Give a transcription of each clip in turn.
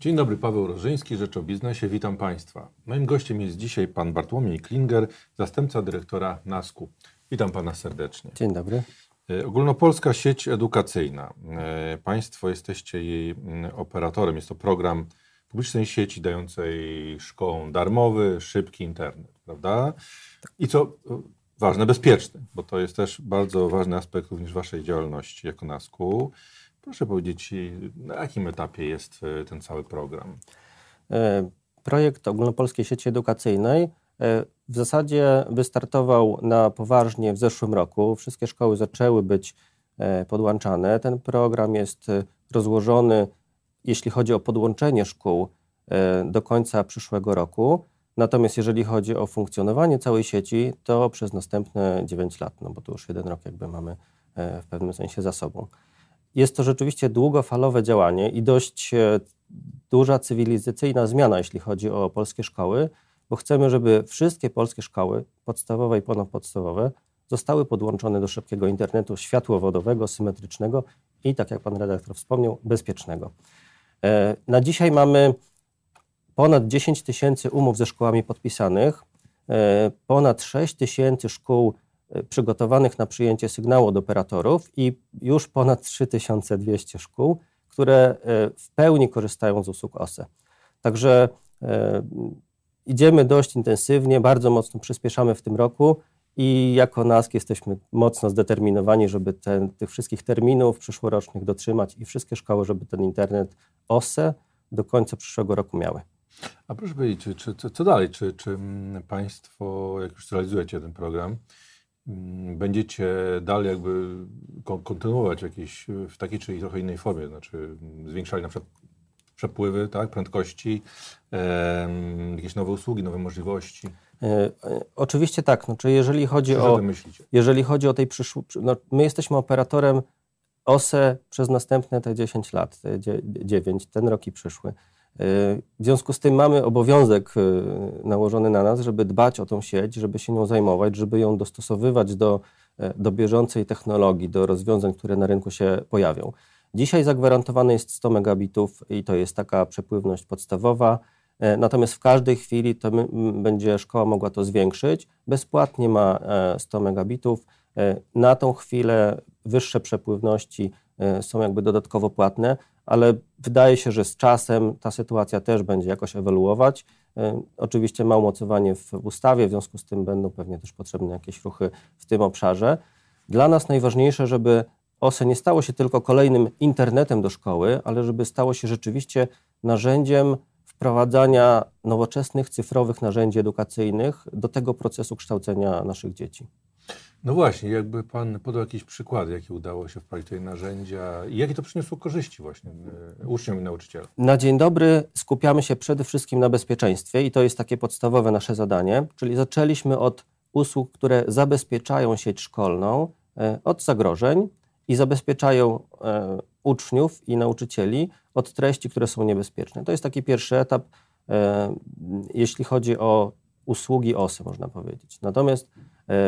Dzień dobry, Paweł Rożyński, Rzecz o Biznesie. Witam Państwa. Moim gościem jest dzisiaj pan Bartłomiej Klinger, zastępca dyrektora NASKU. Witam Pana serdecznie. Dzień dobry. E, ogólnopolska sieć edukacyjna. E, państwo jesteście jej operatorem. Jest to program publicznej sieci dającej szkołom darmowy, szybki internet, prawda? I co e, ważne, bezpieczny, bo to jest też bardzo ważny aspekt również Waszej działalności jako NASKU. Proszę powiedzieć, na jakim etapie jest e, ten cały program? E, projekt Ogólnopolskiej Sieci Edukacyjnej e, w zasadzie wystartował na poważnie w zeszłym roku. Wszystkie szkoły zaczęły być podłączane. Ten program jest rozłożony, jeśli chodzi o podłączenie szkół, do końca przyszłego roku. Natomiast jeżeli chodzi o funkcjonowanie całej sieci, to przez następne 9 lat, no bo to już jeden rok jakby mamy w pewnym sensie za sobą. Jest to rzeczywiście długofalowe działanie i dość e, duża cywilizacyjna zmiana, jeśli chodzi o polskie szkoły, bo chcemy, żeby wszystkie polskie szkoły, podstawowe i ponadpodstawowe, zostały podłączone do szybkiego internetu światłowodowego, symetrycznego i, tak jak pan redaktor wspomniał, bezpiecznego. E, na dzisiaj mamy ponad 10 tysięcy umów ze szkołami podpisanych, e, ponad 6 tysięcy szkół przygotowanych na przyjęcie sygnału od operatorów i już ponad 3200 szkół, które e, w pełni korzystają z usług OSE. Także e, idziemy dość intensywnie, bardzo mocno przyspieszamy w tym roku i jako NASK jesteśmy mocno zdeterminowani, żeby ten, tych wszystkich terminów przyszłorocznych dotrzymać i wszystkie szkoły, żeby ten internet OSE do końca przyszłego roku miały. A proszę powiedzieć, czy, czy, co, dalej? Czy, czy Państwo, jak już realizujecie ten program, będziecie dalej jakby kontynuować jakieś w takiej czy trochę innej formie, znaczy mm, zwiększali na przykład przepływy, tak, prędkości, e, jakieś nowe usługi, nowe możliwości? E, e, oczywiście tak. Znaczy, jeżeli chodzi o, jeżeli chodzi o tej przyszłość, no, my jesteśmy operatorem OSE przez następne te 10 lat, te 9, ten rok i przyszły. W związku z tym mamy obowiązek y, nałożony na nas, żeby dbać o tą sieć, żeby się nią zajmować, żeby ją dostosowywać do, e, do bieżącej technologii, do rozwiązań, które na rynku się pojawią. Dzisiaj zagwarantowane jest 100 megabitów i to jest taka przepływność podstawowa. E, natomiast w każdej chwili to będzie szkoła mogła to zwiększyć. Bezpłatnie ma 100 e, megabitów. Na tą chwilę wyższe przepływności są jakby dodatkowo płatne ale wydaje się, że z czasem ta sytuacja też będzie jakoś ewoluować. E, oczywiście ma umocowanie w ustawie, w związku z tym będą pewnie też potrzebne jakieś ruchy w tym obszarze. Dla nas najważniejsze, żeby OSE nie stało się tylko kolejnym internetem do szkoły, ale żeby stało się rzeczywiście narzędziem wprowadzania nowoczesnych, cyfrowych narzędzi edukacyjnych do tego procesu kształcenia naszych dzieci. No właśnie, jakby Pan podał jakieś przykłady, jakie udało się wprowadzić tutaj narzędzia i jakie to przyniosło korzyści właśnie e, uczniom i nauczycielom? Na dzień dobry skupiamy się przede wszystkim na bezpieczeństwie i to jest takie podstawowe nasze zadanie, czyli zaczęliśmy od usług, które zabezpieczają sieć szkolną e, od zagrożeń i zabezpieczają e, uczniów i nauczycieli od treści, które są niebezpieczne. To jest taki pierwszy etap, jeśli chodzi o usługi OSY, można powiedzieć. Natomiast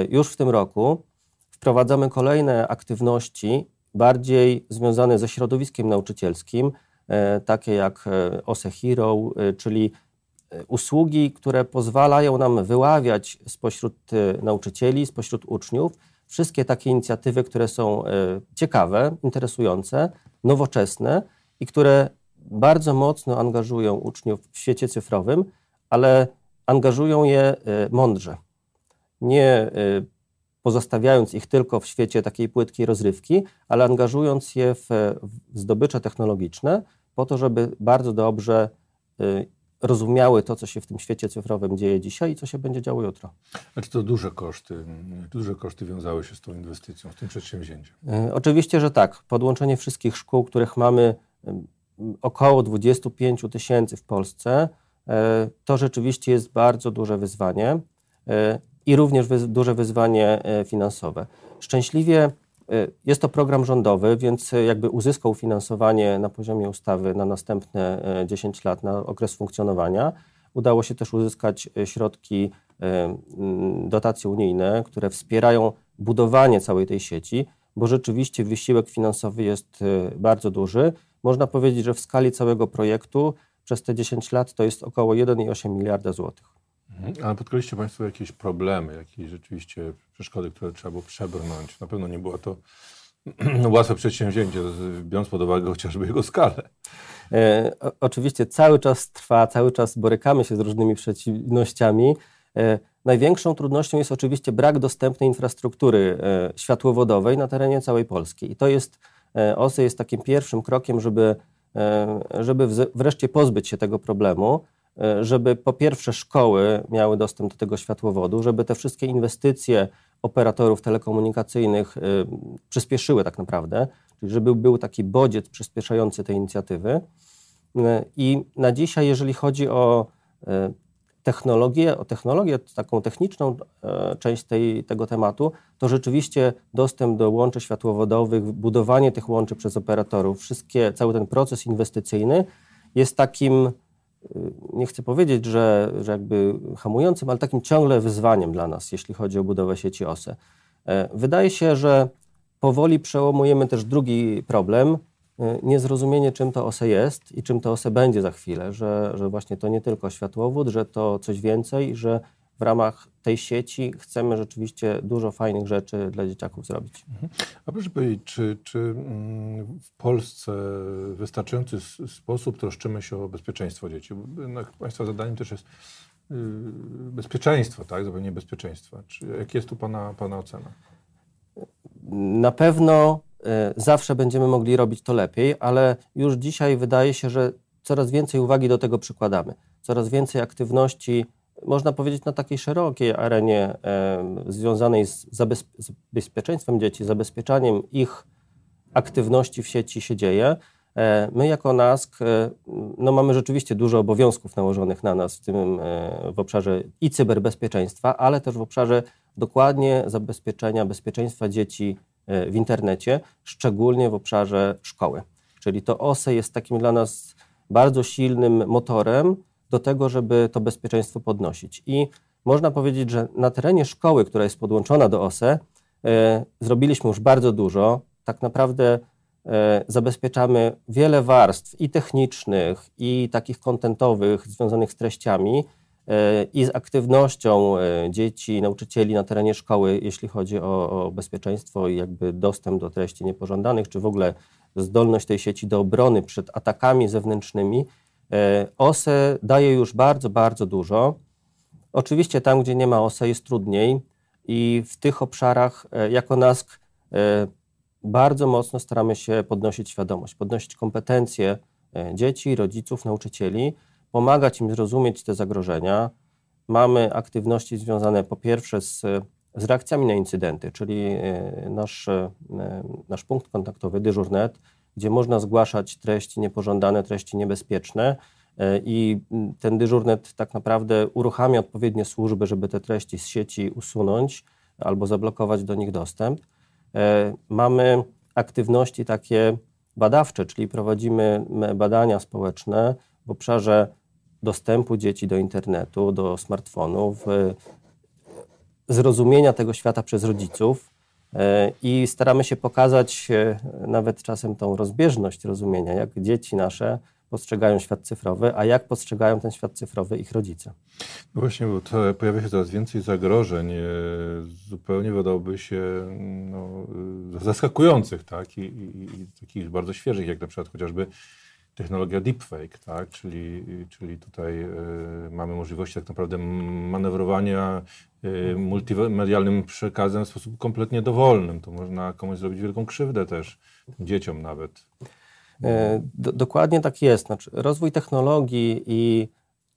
już w tym roku wprowadzamy kolejne aktywności bardziej związane ze środowiskiem nauczycielskim, e, takie jak e, OSE Hero, czyli usługi, które pozwalają nam wyławiać spośród nauczycieli, spośród uczniów wszystkie takie inicjatywy, które są ciekawe, interesujące, nowoczesne i które bardzo mocno angażują uczniów w świecie cyfrowym, ale angażują je mądrze nie y, pozostawiając ich tylko w świecie takiej płytkiej rozrywki, ale angażując je w, zdobycze technologiczne, po to, żeby bardzo dobrze y, rozumiały to, co się w tym świecie cyfrowym dzieje dzisiaj i co się będzie działo jutro. A czy to duże koszty, duże koszty wiązały się z tą inwestycją, z tym przedsięwzięciem? Y, oczywiście, że tak. Podłączenie wszystkich szkół, których mamy około 25 tysięcy w Polsce, to rzeczywiście jest bardzo duże wyzwanie i również duże wyzwanie e, finansowe. Szczęśliwie e, jest to program rządowy, więc e, jakby uzyskał finansowanie na poziomie ustawy na następne 10 lat, na okres funkcjonowania. Udało się też uzyskać środki, dotacje unijne, które wspierają budowanie całej tej sieci, bo rzeczywiście wysiłek finansowy jest bardzo duży. Można powiedzieć, że w skali całego projektu przez te 10 lat to jest około 1,8 miliarda złotych. Mhm. Ale podkreśliliście Państwo jakieś problemy, jakieś rzeczywiście przeszkody, które trzeba było przebrnąć. Na pewno nie było to łatwe przedsięwzięcie, biorąc pod uwagę chociażby jego skalę. E, oczywiście cały czas trwa, cały czas borykamy się z różnymi przeciwnościami. E, największą trudnością jest oczywiście brak dostępnej infrastruktury e, światłowodowej na terenie całej Polski. I to jest, e, OSE jest takim pierwszym krokiem, żeby, e, żeby wreszcie pozbyć się tego problemu. E, żeby po pierwsze szkoły miały dostęp do tego światłowodu, żeby te wszystkie inwestycje operatorów telekomunikacyjnych y, przyspieszyły tak naprawdę, czyli żeby był taki bodziec przyspieszający te inicjatywy. Y, I na dzisiaj, jeżeli chodzi o technologię, o technologię, taką techniczną część tej, tego tematu, to rzeczywiście dostęp do łączy światłowodowych, budowanie tych łączy przez operatorów, wszystkie, cały ten proces inwestycyjny jest takim nie chcę powiedzieć, że, że jakby hamującym, ale takim ciągle wyzwaniem dla nas, jeśli chodzi o budowę sieci OSE. E, wydaje się, że powoli przełamujemy też drugi problem, y, niezrozumienie, czym to OSE jest i czym to OSE będzie za chwilę, że, że właśnie to nie tylko światłowód, że to coś więcej, że w ramach tej sieci chcemy rzeczywiście dużo fajnych rzeczy dla dzieciaków zrobić. Mhm. A proszę powiedzieć, czy, czy mm, w Polsce w wystarczający sposób troszczymy się o bezpieczeństwo dzieci? No, państwa zadaniem też jest y, bezpieczeństwo, tak? Zapewnienie bezpieczeństwa. Czy, jak jest tu Pana, pana ocena? Na pewno y, zawsze będziemy mogli robić to lepiej, ale już dzisiaj wydaje się, że coraz więcej uwagi do tego przykładamy. Coraz więcej aktywności można powiedzieć, na takiej szerokiej arenie związanej z, z bezpieczeństwem dzieci, zabezpieczaniem ich aktywności w sieci się dzieje. E, my jako NASK e, no mamy rzeczywiście dużo obowiązków nałożonych na nas w tym e, w obszarze i cyberbezpieczeństwa, ale też w obszarze dokładnie zabezpieczenia bezpieczeństwa dzieci w internecie, szczególnie w obszarze szkoły. Czyli to OSE jest takim dla nas bardzo silnym motorem, do tego, żeby to bezpieczeństwo podnosić. I można powiedzieć, że na terenie szkoły, która jest podłączona do OSE, e, zrobiliśmy już bardzo dużo. Tak naprawdę e, zabezpieczamy wiele warstw i technicznych, i takich kontentowych związanych z treściami e, i z aktywnością dzieci, nauczycieli na terenie szkoły, jeśli chodzi o, o bezpieczeństwo i jakby dostęp do treści niepożądanych, czy w ogóle zdolność tej sieci do obrony przed atakami zewnętrznymi. E, OSE daje już bardzo, bardzo dużo. Oczywiście tam, gdzie nie ma OSE jest trudniej i w tych obszarach e, jako NASK e, bardzo mocno staramy się podnosić świadomość, podnosić kompetencje dzieci, rodziców, nauczycieli, pomagać im zrozumieć te zagrożenia. Mamy aktywności związane po pierwsze z, z reakcjami na incydenty, czyli nasz, nasz punkt kontaktowy dyżurnet, gdzie można zgłaszać treści niepożądane, treści niebezpieczne. E, I ten dyżurnet tak naprawdę uruchamia odpowiednie służby, żeby te treści z sieci usunąć albo zablokować do nich dostęp. E, mamy aktywności takie badawcze, czyli prowadzimy badania społeczne w obszarze dostępu dzieci do internetu, do smartfonów, e, zrozumienia tego świata przez rodziców, I staramy się pokazać e, nawet czasem tą rozbieżność rozumienia, jak dzieci nasze postrzegają świat cyfrowy, a jak postrzegają ten świat cyfrowy ich rodzice. No właśnie, bo to pojawia się coraz więcej zagrożeń, e, zupełnie wydałoby się no, zaskakujących, tak? I, i, I, takich bardzo świeżych, jak na przykład chociażby technologia deepfake, tak? czyli, czyli tutaj mamy możliwość tak naprawdę manewrowania multimedialnym przekazem w sposób kompletnie dowolnym. To można komuś zrobić wielką krzywdę też, dzieciom nawet. E, do, dokładnie tak jest. Znaczy, rozwój technologii i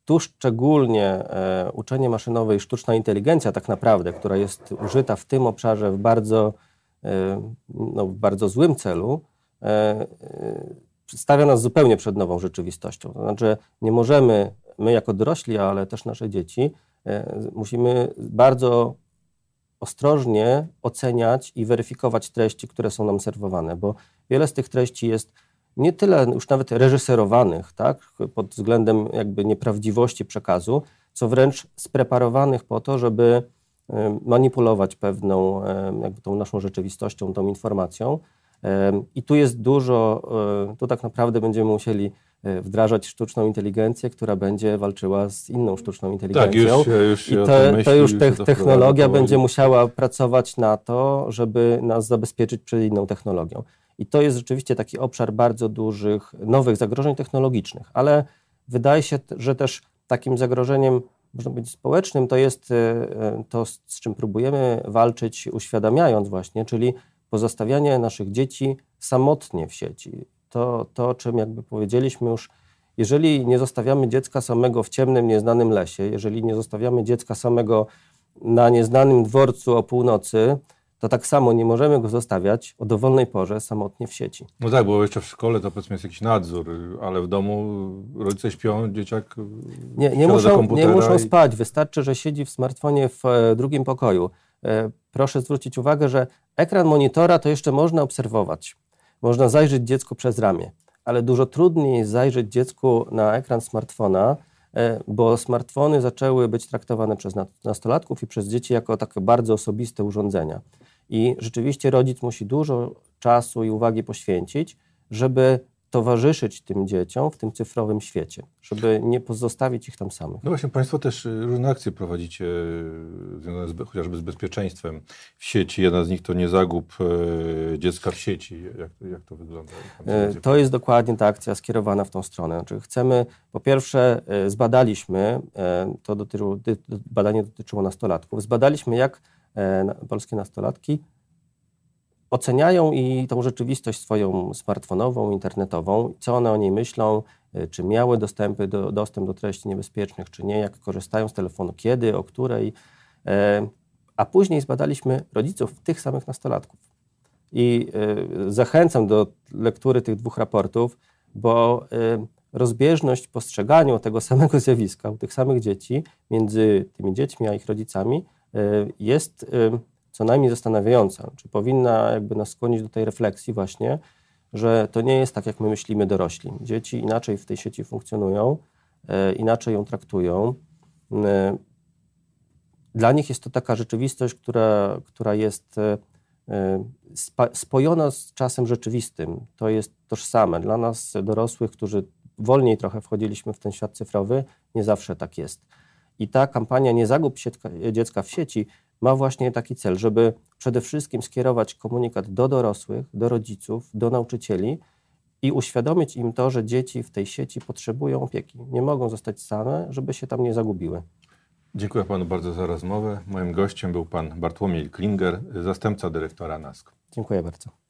tu szczególnie e, uczenie maszynowe i sztuczna inteligencja tak naprawdę, która jest użyta w tym obszarze w bardzo, e, no, w bardzo złym celu, e, e stawia nas zupełnie przed nową rzeczywistością. To znaczy, nie możemy, my jako dorośli, ale też nasze dzieci, musimy bardzo ostrożnie oceniać i weryfikować treści, które są nam serwowane, bo wiele z tych treści jest nie tyle już nawet reżyserowanych, tak, pod względem jakby nieprawdziwości przekazu, co wręcz spreparowanych po to, żeby e, manipulować pewną, e, jakby tą naszą rzeczywistością, tą informacją, i tu jest dużo, e, tu tak naprawdę będziemy musieli e, wdrażać sztuczną inteligencję, która będzie walczyła z inną sztuczną inteligencją. Tak, już, już I tym myśli, to już te, to technologia będzie musiała pracować na to, żeby nas zabezpieczyć przed inną technologią. I to jest rzeczywiście taki obszar bardzo dużych, nowych zagrożeń technologicznych, ale wydaje się, że też takim zagrożeniem, można powiedzieć, społecznym to jest e, e, to, z czym próbujemy walczyć, uświadamiając właśnie, czyli pozostawianie naszych dzieci samotnie w sieci. To, to o czym jakby powiedzieliśmy już, jeżeli nie zostawiamy dziecka samego w ciemnym, nieznanym lesie, jeżeli nie zostawiamy dziecka samego na nieznanym dworcu o północy, to tak samo nie możemy go zostawiać o dowolnej porze samotnie w sieci. No tak, bo jeszcze w szkole to powiedzmy jest jakiś nadzór, ale w domu rodzice śpią, dzieciak Nie, nie, muszą, nie muszą i- spać, wystarczy, że siedzi w smartfonie w e, drugim pokoju. E, proszę zwrócić uwagę, że ekran monitora to jeszcze można obserwować. Można zajrzeć dziecku przez ramię, ale dużo trudniej jest zajrzeć dziecku na ekran smartfona, e, bo smartfony zaczęły być traktowane przez nastolatków i przez dzieci jako takie bardzo osobiste urządzenia. I rzeczywiście rodzic musi dużo czasu i uwagi poświęcić, żeby towarzyszyć tym dzieciom w tym cyfrowym świecie, żeby nie pozostawić ich tam samych. No właśnie, Państwo też y, różne akcje prowadzicie y, związane z, chociażby z bezpieczeństwem w sieci. Jedna z nich to nie zagub y, dziecka w sieci. Jak, jak to wygląda? To jest dokładnie ta akcja skierowana w tą stronę. Znaczy chcemy, po pierwsze, zbadaliśmy, to dotyczyło, badanie dotyczyło nastolatków, zbadaliśmy, jak polskie nastolatki oceniają i tą rzeczywistość swoją smartfonową, internetową, co one o niej myślą, e, czy miały dostępy do, dostęp do treści niebezpiecznych, czy nie, jak korzystają z telefonu, kiedy, o której. E, A później zbadaliśmy rodziców tych samych nastolatków. I y, zachęcam do lektury tych dwóch raportów, bo y, rozbieżność w postrzeganiu tego samego zjawiska u tych samych dzieci między tymi dziećmi a ich rodzicami y, jest y, co najmniej zastanawiająca. Czy powinna jakby nas skłonić do tej refleksji właśnie, że to nie jest tak, jak my myślimy dorośli. Dzieci inaczej w tej sieci funkcjonują, y, inaczej ją traktują. Y, Dla nich jest to taka rzeczywistość, która, która jest e, e, spojona z czasem rzeczywistym. To jest tożsame. Dla nas, dorosłych, którzy wolniej trochę wchodziliśmy w ten świat cyfrowy, nie zawsze tak jest. I ta kampania Nie zagub dziecka w sieci ma właśnie taki cel, żeby przede wszystkim skierować komunikat do dorosłych, do rodziców, do nauczycieli i uświadomić im to, że dzieci w tej sieci potrzebują opieki. Nie mogą zostać same, żeby się tam nie zagubiły. Dziękuję Panu bardzo za rozmowę. Moim gościem był Pan Bartłomiej Klinger, zastępca dyrektora NASK. Dziękuję bardzo.